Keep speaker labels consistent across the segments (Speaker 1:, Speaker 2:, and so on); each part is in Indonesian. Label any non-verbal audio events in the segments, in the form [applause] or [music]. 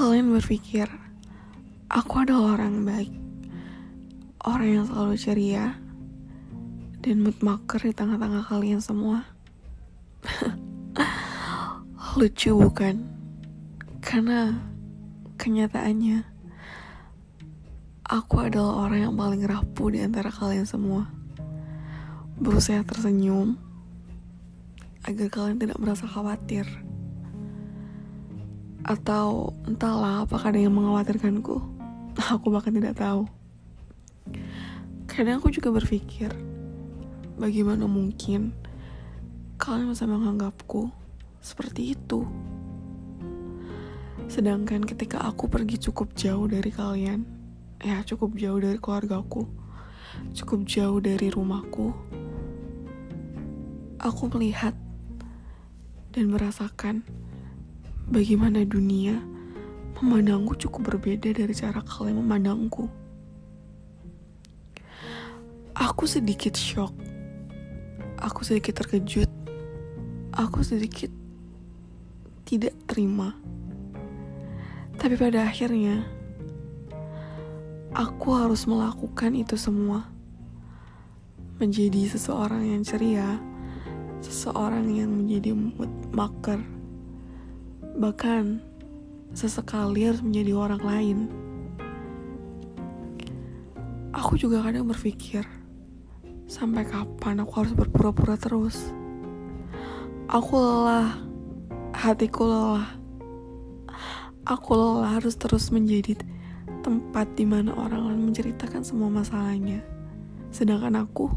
Speaker 1: Kalian berpikir aku adalah orang baik, orang yang selalu ceria, dan mood maker di tengah-tengah kalian semua. [laughs] Lucu bukan? Karena kenyataannya aku adalah orang yang paling rapuh di antara kalian semua. Berusaha tersenyum agar kalian tidak merasa khawatir atau entahlah apakah ada yang mengkhawatirkanku? [laughs] Aku bahkan tidak tahu. Kadang aku juga berpikir bagaimana mungkin kalian bisa menganggapku seperti itu? Sedangkan ketika aku pergi cukup jauh dari kalian ya cukup jauh dari keluargaku cukup jauh dari rumahku aku melihat dan merasakan bagaimana dunia memandangku cukup berbeda dari cara kalian memandangku. Aku sedikit shock. Aku sedikit terkejut. Aku sedikit tidak terima. Tapi pada akhirnya, aku harus melakukan itu semua. Menjadi seseorang yang ceria, seseorang yang menjadi mood maker bahkan sesekali harus menjadi orang lain. Aku juga kadang berpikir, sampai kapan aku harus berpura-pura terus? Aku lelah, hatiku lelah. Aku lelah harus terus menjadi tempat di mana orang lain menceritakan semua masalahnya. Sedangkan aku,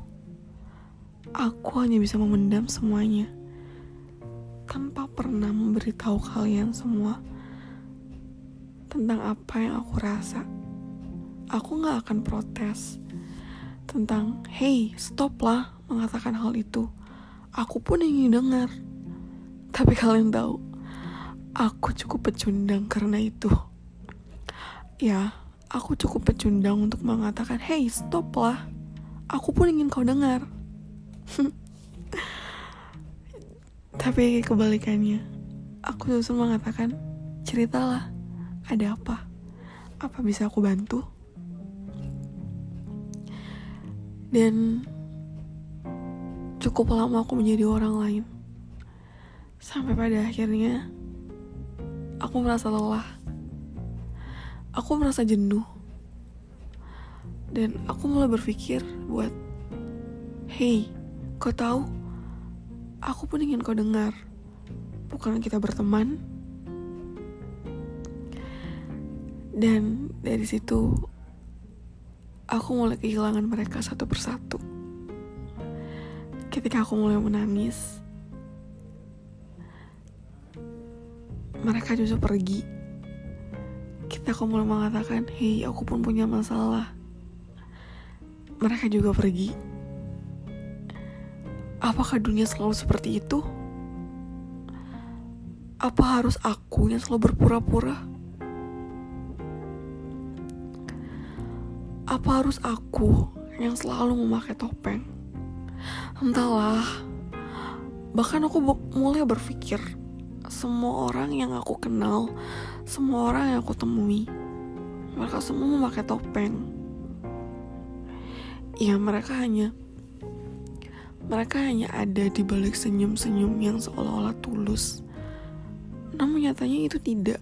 Speaker 1: aku hanya bisa memendam semuanya tanpa pernah memberitahu kalian semua tentang apa yang aku rasa. Aku gak akan protes tentang, hey, stop lah mengatakan hal itu. Aku pun ingin dengar. Tapi kalian tahu, aku cukup pecundang karena itu. Ya, aku cukup pecundang untuk mengatakan, hey, stop lah. Aku pun ingin kau dengar. [laughs] Tapi kebalikannya, aku justru mengatakan, ceritalah, ada apa? Apa bisa aku bantu? Dan cukup lama aku menjadi orang lain. Sampai pada akhirnya, aku merasa lelah. Aku merasa jenuh. Dan aku mulai berpikir buat, hey, kau tahu aku pun ingin kau dengar. Bukan kita berteman. Dan dari situ, aku mulai kehilangan mereka satu persatu. Ketika aku mulai menangis, mereka justru pergi. Kita aku mulai mengatakan, hei aku pun punya masalah. Mereka juga pergi. Apakah dunia selalu seperti itu? Apa harus aku yang selalu berpura-pura? Apa harus aku yang selalu memakai topeng? Entahlah. Bahkan aku mulai berpikir semua orang yang aku kenal, semua orang yang aku temui, mereka semua memakai topeng. Ya, mereka hanya mereka hanya ada di balik senyum-senyum yang seolah-olah tulus. Namun nyatanya itu tidak.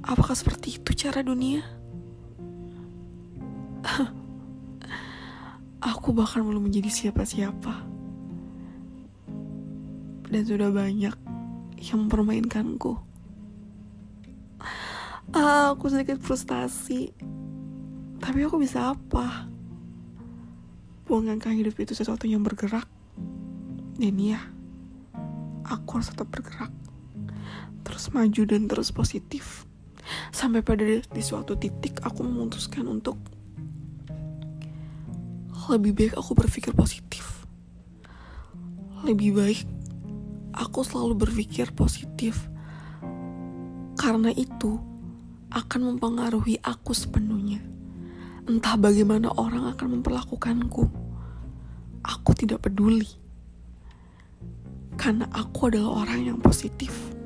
Speaker 1: Apakah seperti itu cara dunia? [laughs] Aku bahkan belum menjadi siapa-siapa. Dan sudah banyak yang mempermainkanku. Ah, aku sedikit frustasi. Tapi aku bisa apa? Bukankah hidup itu sesuatu yang bergerak? Dan iya, aku harus tetap bergerak. Terus maju dan terus positif. Sampai pada di suatu titik aku memutuskan untuk lebih baik aku berpikir positif. Lebih baik aku selalu berpikir positif. Karena itu akan mempengaruhi aku sepenuhnya. Entah bagaimana orang akan memperlakukanku aku tidak peduli. Karena aku adalah orang yang positif.